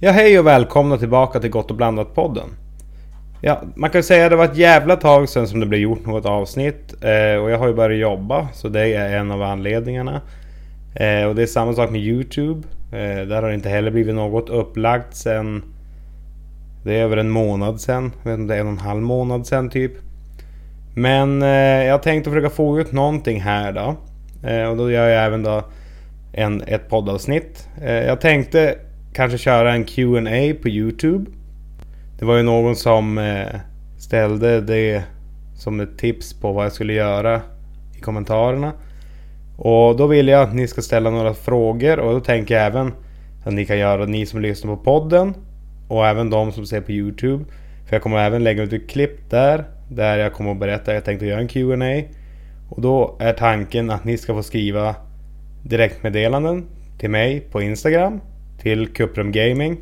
Ja, hej och välkomna tillbaka till Gott och blandat-podden. Ja, man kan säga att det var ett jävla tag sedan som det blev gjort något avsnitt. Eh, och jag har ju börjat jobba, så det är en av anledningarna. Eh, och det är samma sak med Youtube. Eh, där har det inte heller blivit något upplagt sen... Det är över en månad sen. Jag vet inte, en och en halv månad sen typ. Men eh, jag tänkte försöka få ut någonting här då. Eh, och då gör jag även då en, ett poddavsnitt. Eh, jag tänkte kanske köra en Q&A på Youtube. Det var ju någon som eh, ställde det som ett tips på vad jag skulle göra i kommentarerna. Och då vill jag att ni ska ställa några frågor och då tänker jag även att ni kan göra, ni som lyssnar på podden och även de som ser på Youtube. För jag kommer även lägga ut ett klipp där, där jag kommer att berätta att jag tänkte göra en Q&A Och då är tanken att ni ska få skriva direktmeddelanden till mig på Instagram, till Cuprum Gaming.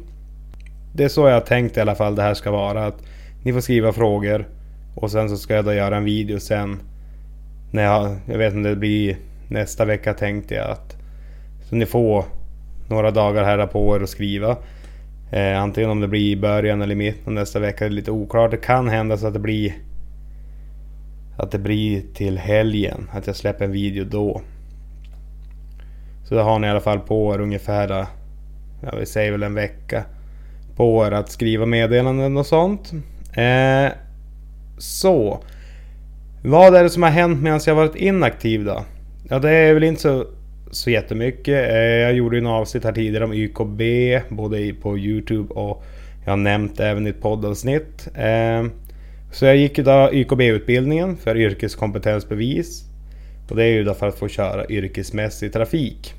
Det är så jag har tänkt i alla fall det här ska vara. Att ni får skriva frågor och sen så ska jag då göra en video sen. När jag, jag vet inte, det blir nästa vecka tänkte jag att så ni får några dagar här på er att skriva. Eh, antingen om det blir i början eller i mitten nästa vecka. Det är lite oklart. Det kan hända så att det blir att det blir till helgen. Att jag släpper en video då. Så det har ni i alla fall på er ungefär, ja, vi säger väl en vecka på er att skriva meddelanden och sånt. Eh, så. Vad är det som har hänt medan jag varit inaktiv då? Ja det är väl inte så, så jättemycket. Eh, jag gjorde ju en avsnitt här tidigare om YKB både på Youtube och jag har nämnt även i ett poddavsnitt. Eh, så jag gick ju då YKB-utbildningen för yrkeskompetensbevis. Och det är ju då för att få köra yrkesmässig trafik.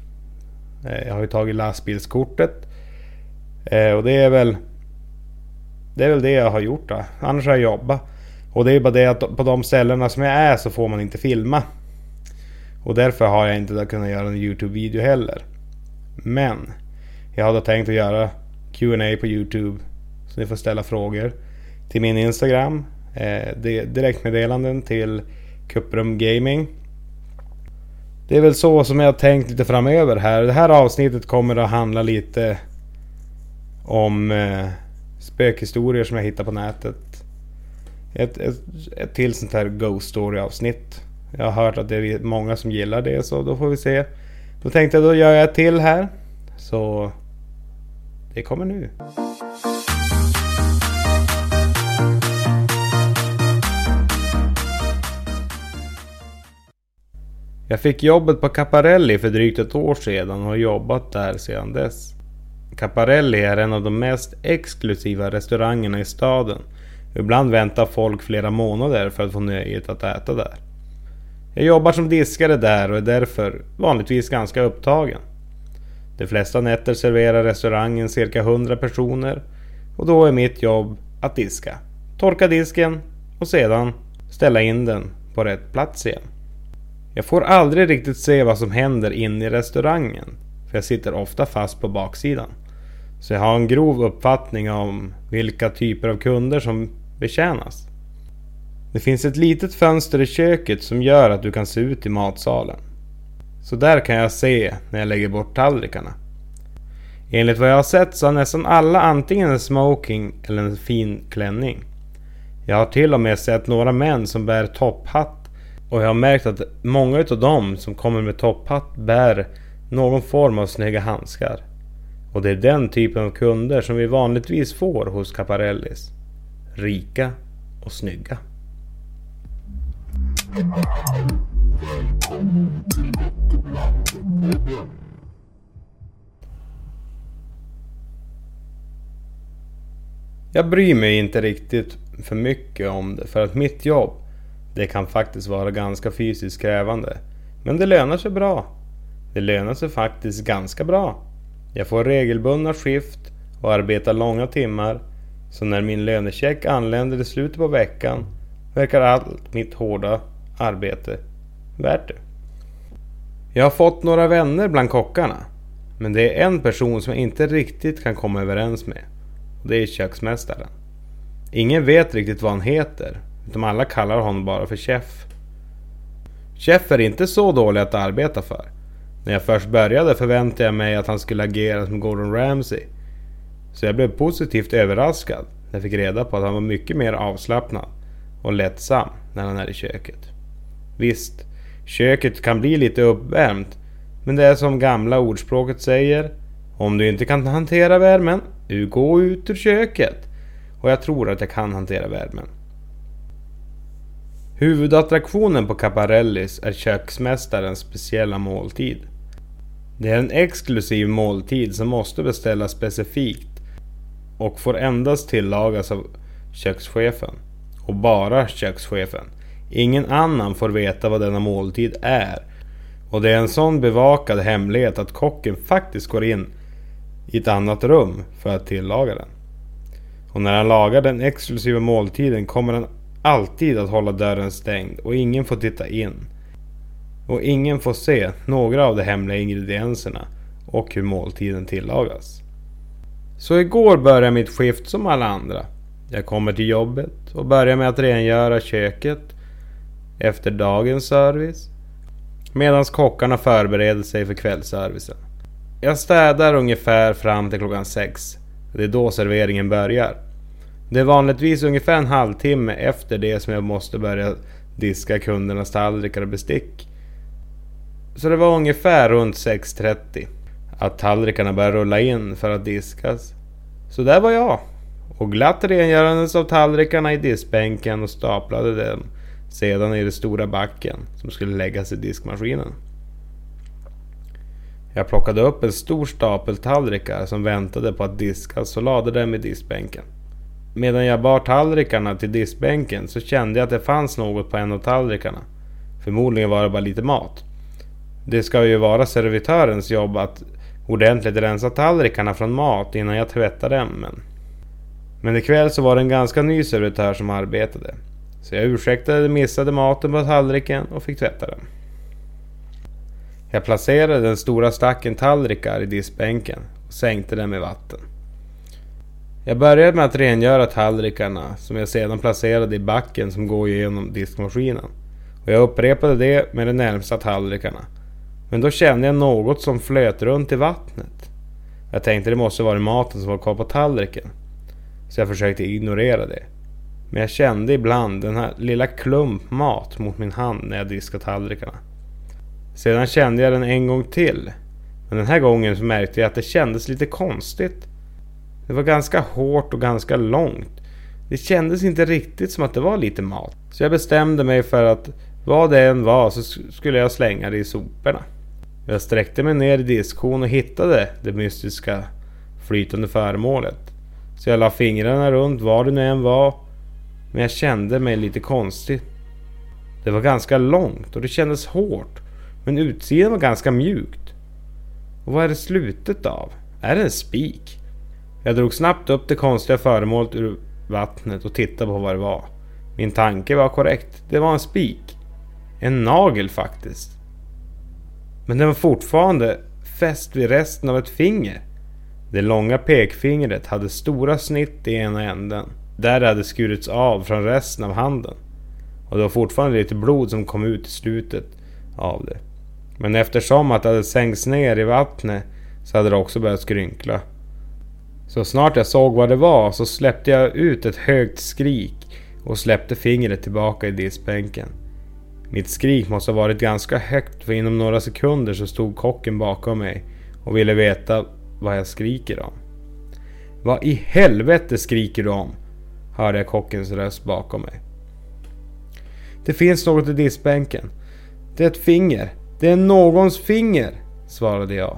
Eh, jag har ju tagit lastbilskortet. Eh, och det är väl Det är väl det jag har gjort då. Annars har jag jobbat. Och det är bara det att på de ställena som jag är så får man inte filma. Och därför har jag inte kunnat göra en Youtube-video heller. Men jag hade tänkt att göra Q&A på Youtube. Så ni får ställa frågor till min Instagram. Eh, direktmeddelanden till Cuprum Gaming. Det är väl så som jag har tänkt lite framöver här. Det här avsnittet kommer att handla lite om eh, spökhistorier som jag hittar på nätet. Ett, ett, ett till sånt här Ghost Story avsnitt. Jag har hört att det är många som gillar det så då får vi se. Då tänkte jag då gör jag ett till här. Så det kommer nu. Jag fick jobbet på Caparelli för drygt ett år sedan och har jobbat där sedan dess. Caparelli är en av de mest exklusiva restaurangerna i staden. Ibland väntar folk flera månader för att få nöjet att äta där. Jag jobbar som diskare där och är därför vanligtvis ganska upptagen. De flesta nätter serverar restaurangen cirka 100 personer och då är mitt jobb att diska. Torka disken och sedan ställa in den på rätt plats igen. Jag får aldrig riktigt se vad som händer inne i restaurangen. För jag sitter ofta fast på baksidan. Så jag har en grov uppfattning om vilka typer av kunder som betjänas. Det finns ett litet fönster i köket som gör att du kan se ut i matsalen. Så där kan jag se när jag lägger bort tallrikarna. Enligt vad jag har sett så har nästan alla antingen en smoking eller en fin klänning. Jag har till och med sett några män som bär topphatt och jag har märkt att många utav dem som kommer med topphatt bär någon form av snygga handskar. Och det är den typen av kunder som vi vanligtvis får hos Caparellis. Rika och snygga. Jag bryr mig inte riktigt för mycket om det för att mitt jobb det kan faktiskt vara ganska fysiskt krävande. Men det lönar sig bra. Det lönar sig faktiskt ganska bra. Jag får regelbundna skift och arbetar långa timmar. Så när min lönecheck anländer i slutet på veckan verkar allt mitt hårda arbete värt det. Jag har fått några vänner bland kockarna. Men det är en person som jag inte riktigt kan komma överens med. Och det är köksmästaren. Ingen vet riktigt vad han heter. Utan alla kallar honom bara för Chef. Chef är inte så dålig att arbeta för. När jag först började förväntade jag mig att han skulle agera som Gordon Ramsay. Så jag blev positivt överraskad när jag fick reda på att han var mycket mer avslappnad och lättsam när han är i köket. Visst, köket kan bli lite uppvärmt men det är som gamla ordspråket säger Om du inte kan hantera värmen, gå ut ur köket. Och jag tror att jag kan hantera värmen. Huvudattraktionen på Caparellis är köksmästarens speciella måltid. Det är en exklusiv måltid som måste beställas specifikt och får endast tillagas av kökschefen. Och bara kökschefen. Ingen annan får veta vad denna måltid är. Och det är en sån bevakad hemlighet att kocken faktiskt går in i ett annat rum för att tillaga den. Och när han lagar den exklusiva måltiden kommer han alltid att hålla dörren stängd och ingen får titta in. Och ingen får se några av de hemliga ingredienserna och hur måltiden tillagas. Så igår började mitt skift som alla andra. Jag kommer till jobbet och börjar med att rengöra köket efter dagens service. Medan kockarna förbereder sig för kvällsservicen. Jag städar ungefär fram till klockan sex. Det är då serveringen börjar. Det är vanligtvis ungefär en halvtimme efter det som jag måste börja diska kundernas tallrikar och bestick. Så det var ungefär runt 6.30 att tallrikarna började rulla in för att diskas. Så där var jag. Och glatt rengörandes av tallrikarna i diskbänken och staplade dem sedan i den stora backen som skulle läggas i diskmaskinen. Jag plockade upp en stor stapel tallrikar som väntade på att diskas och lade dem i diskbänken. Medan jag bar tallrikarna till diskbänken så kände jag att det fanns något på en av tallrikarna. Förmodligen var det bara lite mat. Det ska ju vara servitörens jobb att ordentligt rensa tallrikarna från mat innan jag tvättar dem. Men, men ikväll så var det en ganska ny servitör som arbetade. Så jag ursäktade den missade maten på tallriken och fick tvätta den. Jag placerade den stora stacken tallrikar i diskbänken och sänkte den med vatten. Jag började med att rengöra tallrikarna som jag sedan placerade i backen som går genom diskmaskinen. Och jag upprepade det med de närmsta tallrikarna. Men då kände jag något som flöt runt i vattnet. Jag tänkte det måste vara maten som var kvar på tallriken. Så jag försökte ignorera det. Men jag kände ibland den här lilla klump mat mot min hand när jag diskade tallrikarna. Sedan kände jag den en gång till. Men den här gången så märkte jag att det kändes lite konstigt. Det var ganska hårt och ganska långt. Det kändes inte riktigt som att det var lite mat. Så jag bestämde mig för att vad det än var så skulle jag slänga det i soporna. Jag sträckte mig ner i diskon och hittade det mystiska flytande föremålet. Så jag la fingrarna runt var det nu än var. Men jag kände mig lite konstig. Det var ganska långt och det kändes hårt. Men utsidan var ganska mjukt. Och vad är det slutet av? Är det en spik? Jag drog snabbt upp det konstiga föremålet ur vattnet och tittade på vad det var. Min tanke var korrekt. Det var en spik. En nagel faktiskt. Men den var fortfarande fäst vid resten av ett finger. Det långa pekfingret hade stora snitt i ena änden. Där det hade skurits av från resten av handen. Och det var fortfarande lite blod som kom ut i slutet av det. Men eftersom att det hade sänkts ner i vattnet så hade det också börjat skrynkla. Så snart jag såg vad det var så släppte jag ut ett högt skrik och släppte fingret tillbaka i diskbänken. Mitt skrik måste ha varit ganska högt för inom några sekunder så stod kocken bakom mig och ville veta vad jag skriker om. Vad i helvete skriker du om? Hörde jag kockens röst bakom mig. Det finns något i diskbänken. Det är ett finger. Det är någons finger, svarade jag.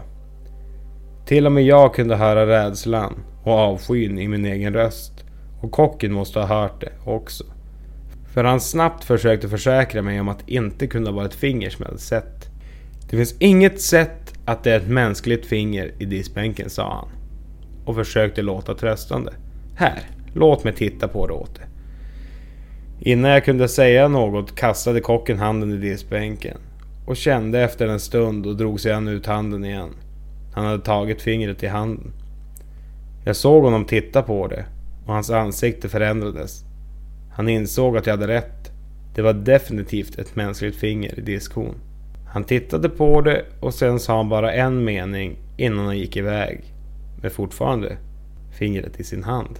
Till och med jag kunde höra rädslan och avskyn i min egen röst. Och kocken måste ha hört det också. För han snabbt försökte försäkra mig om att det inte kunde vara ett finger som jag hade sett. Det finns inget sätt att det är ett mänskligt finger i diskbänken, sa han. Och försökte låta tröstande. Här, låt mig titta på det åt dig. Innan jag kunde säga något kastade kocken handen i diskbänken. Och kände efter en stund och drog sedan ut handen igen. Han hade tagit fingret i handen. Jag såg honom titta på det och hans ansikte förändrades. Han insåg att jag hade rätt. Det var definitivt ett mänskligt finger i diskhon. Han tittade på det och sen sa han bara en mening innan han gick iväg. Men fortfarande, fingret i sin hand.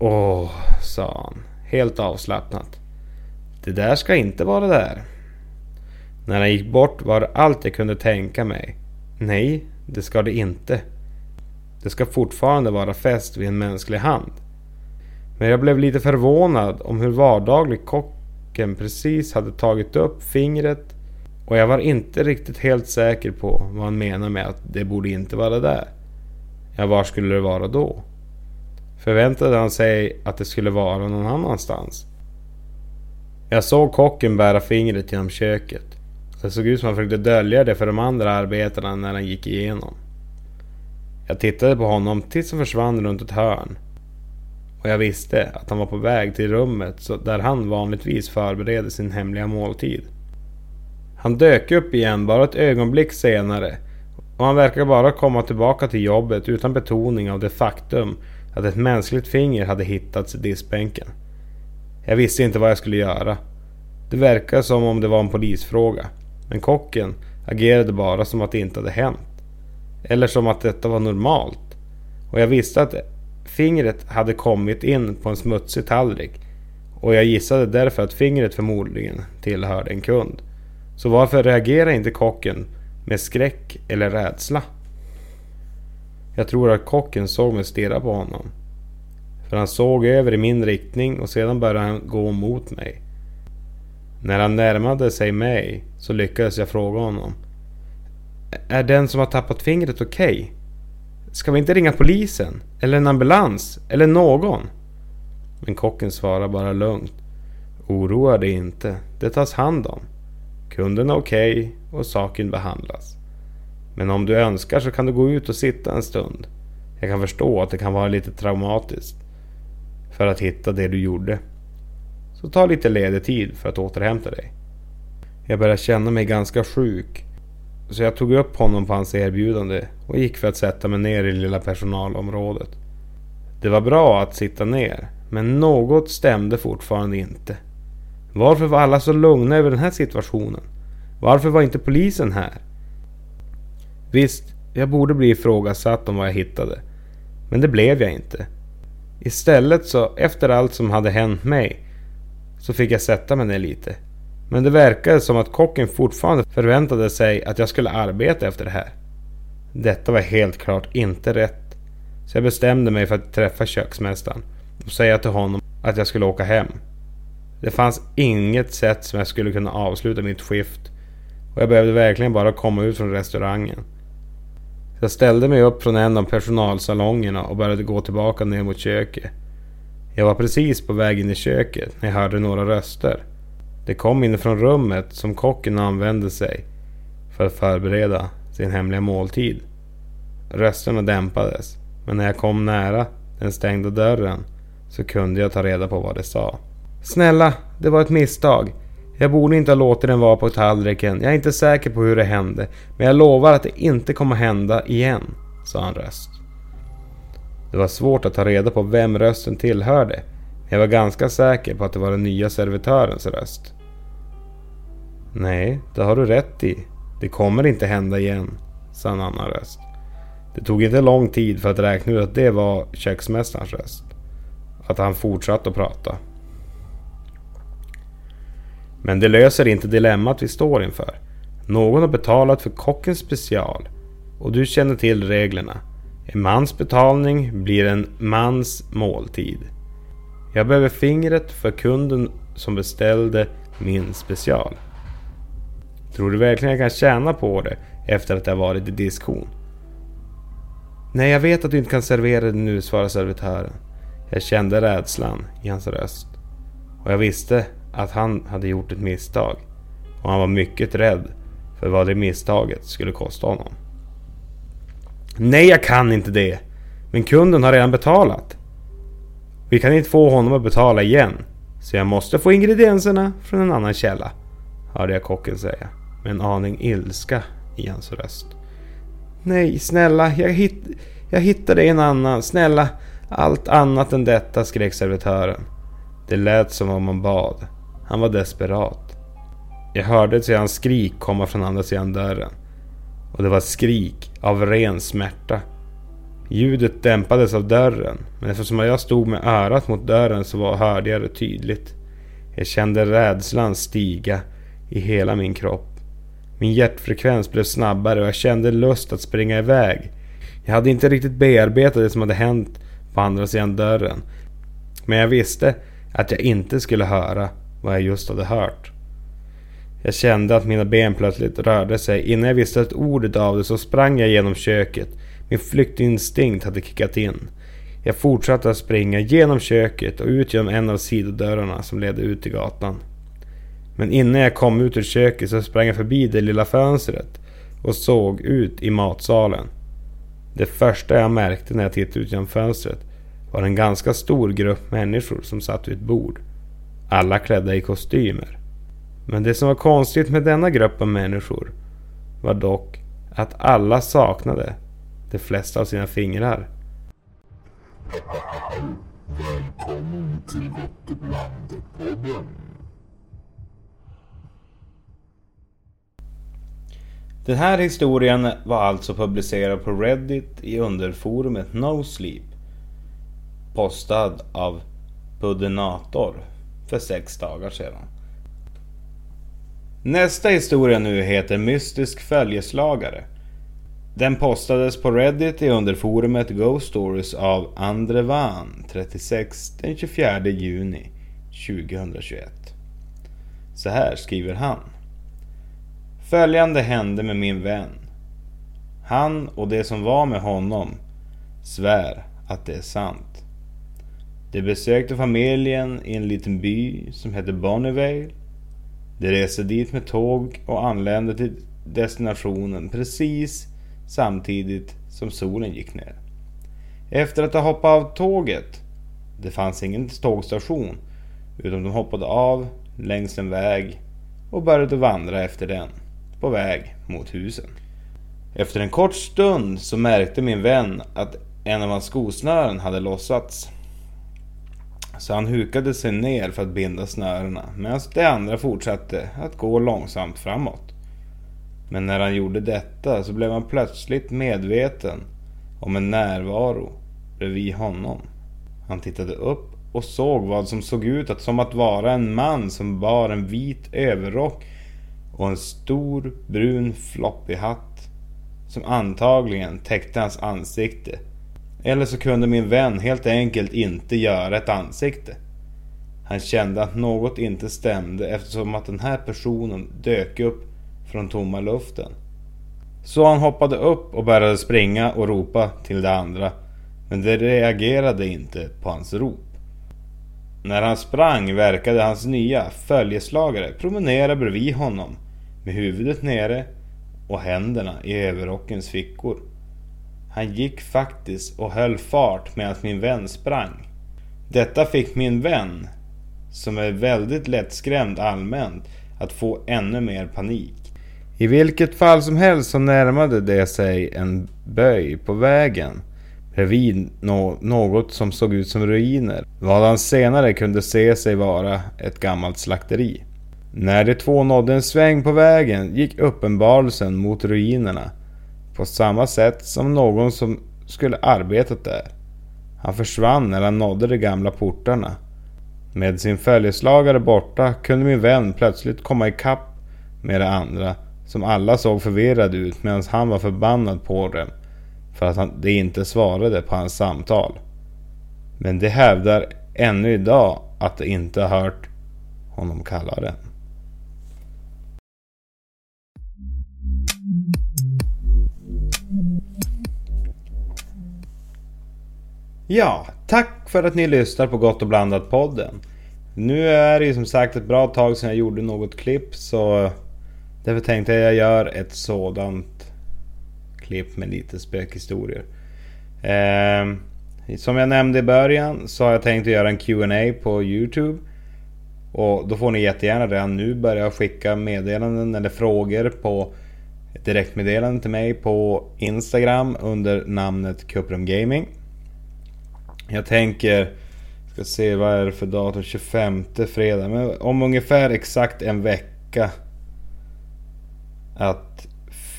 Åh, sa han, helt avslappnat. Det där ska inte vara där. När han gick bort var det allt jag kunde tänka mig. Nej, det ska det inte. Det ska fortfarande vara fäst vid en mänsklig hand. Men jag blev lite förvånad om hur vardaglig kocken precis hade tagit upp fingret och jag var inte riktigt helt säker på vad han menar med att det borde inte vara där. Ja, var skulle det vara då? Förväntade han sig att det skulle vara någon annanstans? Jag såg kocken bära fingret genom köket. Det såg ut som han försökte dölja det för de andra arbetarna när han gick igenom. Jag tittade på honom tills han försvann runt ett hörn. Och jag visste att han var på väg till rummet där han vanligtvis förberedde sin hemliga måltid. Han dök upp igen bara ett ögonblick senare och han verkar bara komma tillbaka till jobbet utan betoning av det faktum att ett mänskligt finger hade hittats i diskbänken. Jag visste inte vad jag skulle göra. Det verkade som om det var en polisfråga. Men kocken agerade bara som att det inte hade hänt. Eller som att detta var normalt. Och jag visste att fingret hade kommit in på en smutsig tallrik. Och jag gissade därför att fingret förmodligen tillhörde en kund. Så varför reagerar inte kocken med skräck eller rädsla? Jag tror att kocken såg mig stirra på honom. För han såg över i min riktning och sedan började han gå mot mig. När han närmade sig mig så lyckades jag fråga honom. Är den som har tappat fingret okej? Okay? Ska vi inte ringa polisen? Eller en ambulans? Eller någon? Men kocken svarade bara lugnt. Oroa dig inte. Det tas hand om. Kunden är okej okay och saken behandlas. Men om du önskar så kan du gå ut och sitta en stund. Jag kan förstå att det kan vara lite traumatiskt. För att hitta det du gjorde. Så ta lite ledig tid för att återhämta dig. Jag började känna mig ganska sjuk. Så jag tog upp honom på hans erbjudande och gick för att sätta mig ner i det lilla personalområdet. Det var bra att sitta ner, men något stämde fortfarande inte. Varför var alla så lugna över den här situationen? Varför var inte polisen här? Visst, jag borde bli ifrågasatt om vad jag hittade. Men det blev jag inte. Istället så, efter allt som hade hänt mig, så fick jag sätta mig ner lite. Men det verkade som att kocken fortfarande förväntade sig att jag skulle arbeta efter det här. Detta var helt klart inte rätt. Så jag bestämde mig för att träffa köksmästaren och säga till honom att jag skulle åka hem. Det fanns inget sätt som jag skulle kunna avsluta mitt skift och jag behövde verkligen bara komma ut från restaurangen. Jag ställde mig upp från en av personalsalongerna och började gå tillbaka ner mot köket. Jag var precis på väg in i köket när jag hörde några röster. Det kom inifrån rummet som kocken använde sig för att förbereda sin hemliga måltid. Rösterna dämpades, men när jag kom nära den stängda dörren så kunde jag ta reda på vad det sa. Snälla, det var ett misstag. Jag borde inte ha låtit den vara på tallriken. Jag är inte säker på hur det hände. Men jag lovar att det inte kommer hända igen, sa en röst. Det var svårt att ta reda på vem rösten tillhörde. Men jag var ganska säker på att det var den nya servitörens röst. Nej, det har du rätt i. Det kommer inte hända igen, sa en annan röst. Det tog inte lång tid för att räkna ut att det var köksmästarens röst. Att han fortsatte att prata. Men det löser inte dilemmat vi står inför. Någon har betalat för kockens special och du känner till reglerna. En mans betalning blir en mans måltid. Jag behöver fingret för kunden som beställde min special. Tror du verkligen jag kan tjäna på det efter att jag varit i diskhon? Nej, jag vet att du inte kan servera det nu, svarade servitören. Jag kände rädslan i hans röst. Och jag visste att han hade gjort ett misstag. Och han var mycket rädd för vad det misstaget skulle kosta honom. Nej, jag kan inte det. Men kunden har redan betalat. Vi kan inte få honom att betala igen. Så jag måste få ingredienserna från en annan källa. Hörde jag kocken säga. Med en aning ilska i hans röst. Nej, snälla, jag, hitt jag hittade en annan. Snälla, allt annat än detta, skrek servitören. Det lät som om han bad. Han var desperat. Jag hörde ett sedan skrik komma från andra sidan dörren. Och det var ett skrik av ren smärta. Ljudet dämpades av dörren, men eftersom jag stod med örat mot dörren så var, hörde jag det tydligt. Jag kände rädslan stiga i hela min kropp. Min hjärtfrekvens blev snabbare och jag kände lust att springa iväg. Jag hade inte riktigt bearbetat det som hade hänt på andra sidan dörren. Men jag visste att jag inte skulle höra vad jag just hade hört. Jag kände att mina ben plötsligt rörde sig. Innan jag visste ett ord av det så sprang jag genom köket. Min flyktinstinkt hade kickat in. Jag fortsatte att springa genom köket och ut genom en av sidodörrarna som ledde ut till gatan. Men innan jag kom ut ur köket så sprang jag förbi det lilla fönstret och såg ut i matsalen. Det första jag märkte när jag tittade ut genom fönstret var en ganska stor grupp människor som satt vid ett bord. Alla klädda i kostymer. Men det som var konstigt med denna grupp av människor var dock att alla saknade de flesta av sina fingrar. Välkommen till Gotteblandet-podden. Den här historien var alltså publicerad på Reddit i underforumet No Sleep. Postad av Puddenator för sex dagar sedan. Nästa historia nu heter Mystisk följeslagare. Den postades på Reddit i underforumet Ghost Stories av Andrevan 36 den 24 juni 2021. Så här skriver han. Följande hände med min vän. Han och det som var med honom svär att det är sant. De besökte familjen i en liten by som hette Bonnevale. De reste dit med tåg och anlände till destinationen precis samtidigt som solen gick ner. Efter att ha hoppat av tåget, det fanns ingen tågstation, utan de hoppade av längs en väg och började vandra efter den, på väg mot husen. Efter en kort stund så märkte min vän att en av hans skosnören hade lossats. Så han hukade sig ner för att binda snörena medan de andra fortsatte att gå långsamt framåt. Men när han gjorde detta så blev han plötsligt medveten om en närvaro bredvid honom. Han tittade upp och såg vad som såg ut att som att vara en man som bar en vit överrock och en stor brun floppig hatt som antagligen täckte hans ansikte. Eller så kunde min vän helt enkelt inte göra ett ansikte. Han kände att något inte stämde eftersom att den här personen dök upp från tomma luften. Så han hoppade upp och började springa och ropa till de andra. Men de reagerade inte på hans rop. När han sprang verkade hans nya följeslagare promenera bredvid honom med huvudet nere och händerna i överrockens fickor. Han gick faktiskt och höll fart medan min vän sprang. Detta fick min vän, som är väldigt lättskrämd allmänt, att få ännu mer panik. I vilket fall som helst så närmade det sig en böj på vägen bredvid no något som såg ut som ruiner. Vad han senare kunde se sig vara ett gammalt slakteri. När de två nådde en sväng på vägen gick uppenbarelsen mot ruinerna på samma sätt som någon som skulle arbetat där. Han försvann när han nådde de gamla portarna. Med sin följeslagare borta kunde min vän plötsligt komma ikapp med de andra som alla såg förvirrade ut medan han var förbannad på dem för att de inte svarade på hans samtal. Men de hävdar ännu idag att de inte har hört honom kalla den. Ja, tack för att ni lyssnar på Gott och blandat podden. Nu är det ju som sagt ett bra tag sedan jag gjorde något klipp så Därför tänkte jag jag gör ett sådant klipp med lite spökhistorier. Eh, som jag nämnde i början så har jag tänkt att göra en Q&A på Youtube. Och då får ni jättegärna redan nu börja skicka meddelanden eller frågor på direktmeddelande till mig på Instagram under namnet Cuprum Gaming. Jag tänker, ska se vad är det för datum, 25 fredag, men om ungefär exakt en vecka att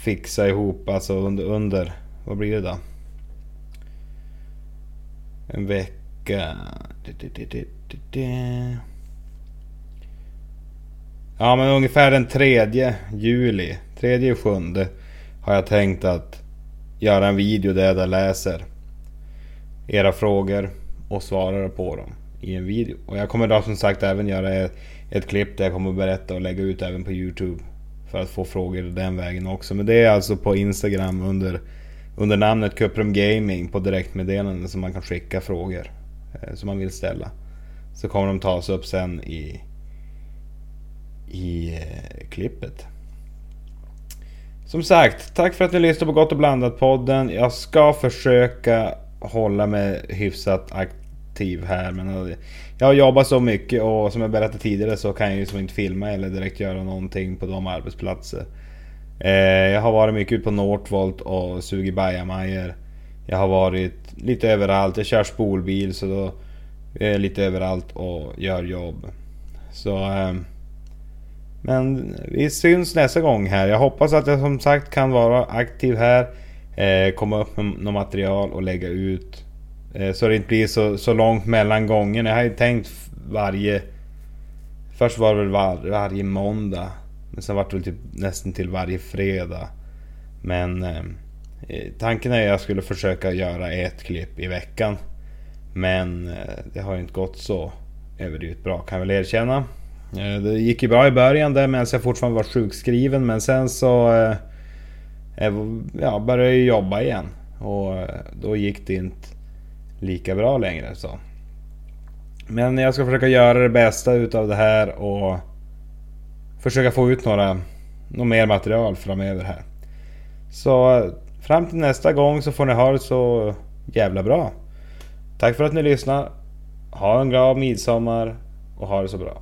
fixa ihop, alltså under, under vad blir det då? En vecka... Ja men ungefär den tredje juli, tredje och sjunde har jag tänkt att göra en video där jag läser era frågor och svarar på dem i en video. Och jag kommer då som sagt även göra ett, ett klipp där jag kommer berätta och lägga ut även på Youtube. För att få frågor den vägen också. Men det är alltså på Instagram under, under namnet Cuprum Gaming på direktmeddelanden som man kan skicka frågor eh, som man vill ställa. Så kommer de tas upp sen i, i eh, klippet. Som sagt, tack för att ni lyssnade på Gott och Blandat podden. Jag ska försöka hålla mig hyfsat aktiv här. Men eh, jag har jobbat så mycket och som jag berättade tidigare så kan jag ju liksom inte filma eller direkt göra någonting på de arbetsplatser. Eh, jag har varit mycket på Northvolt och sugit bajamajor. Jag har varit lite överallt. Jag kör spolbil så då är jag lite överallt och gör jobb. Så... Ehm, men vi syns nästa gång här. Jag hoppas att jag som sagt kan vara aktiv här. Eh, komma upp med något material och lägga ut. Eh, så det inte blir så, så långt mellan gångerna. Jag har ju tänkt varje... Först var det väl var, varje måndag. Men sen var det väl typ nästan till varje fredag. Men eh, eh, tanken är att jag skulle försöka göra ett klipp i veckan. Men eh, det har ju inte gått så överdrivet bra kan jag väl erkänna. Eh, det gick ju bra i början där medan jag fortfarande var sjukskriven men sen så... Eh, Eh, ja, började jag jobba igen. Och eh, då gick det inte lika bra längre så. Men jag ska försöka göra det bästa utav det här och försöka få ut några, något mer material framöver här. Så eh, fram till nästa gång så får ni ha det så jävla bra. Tack för att ni lyssnar. Ha en glad midsommar och ha det så bra.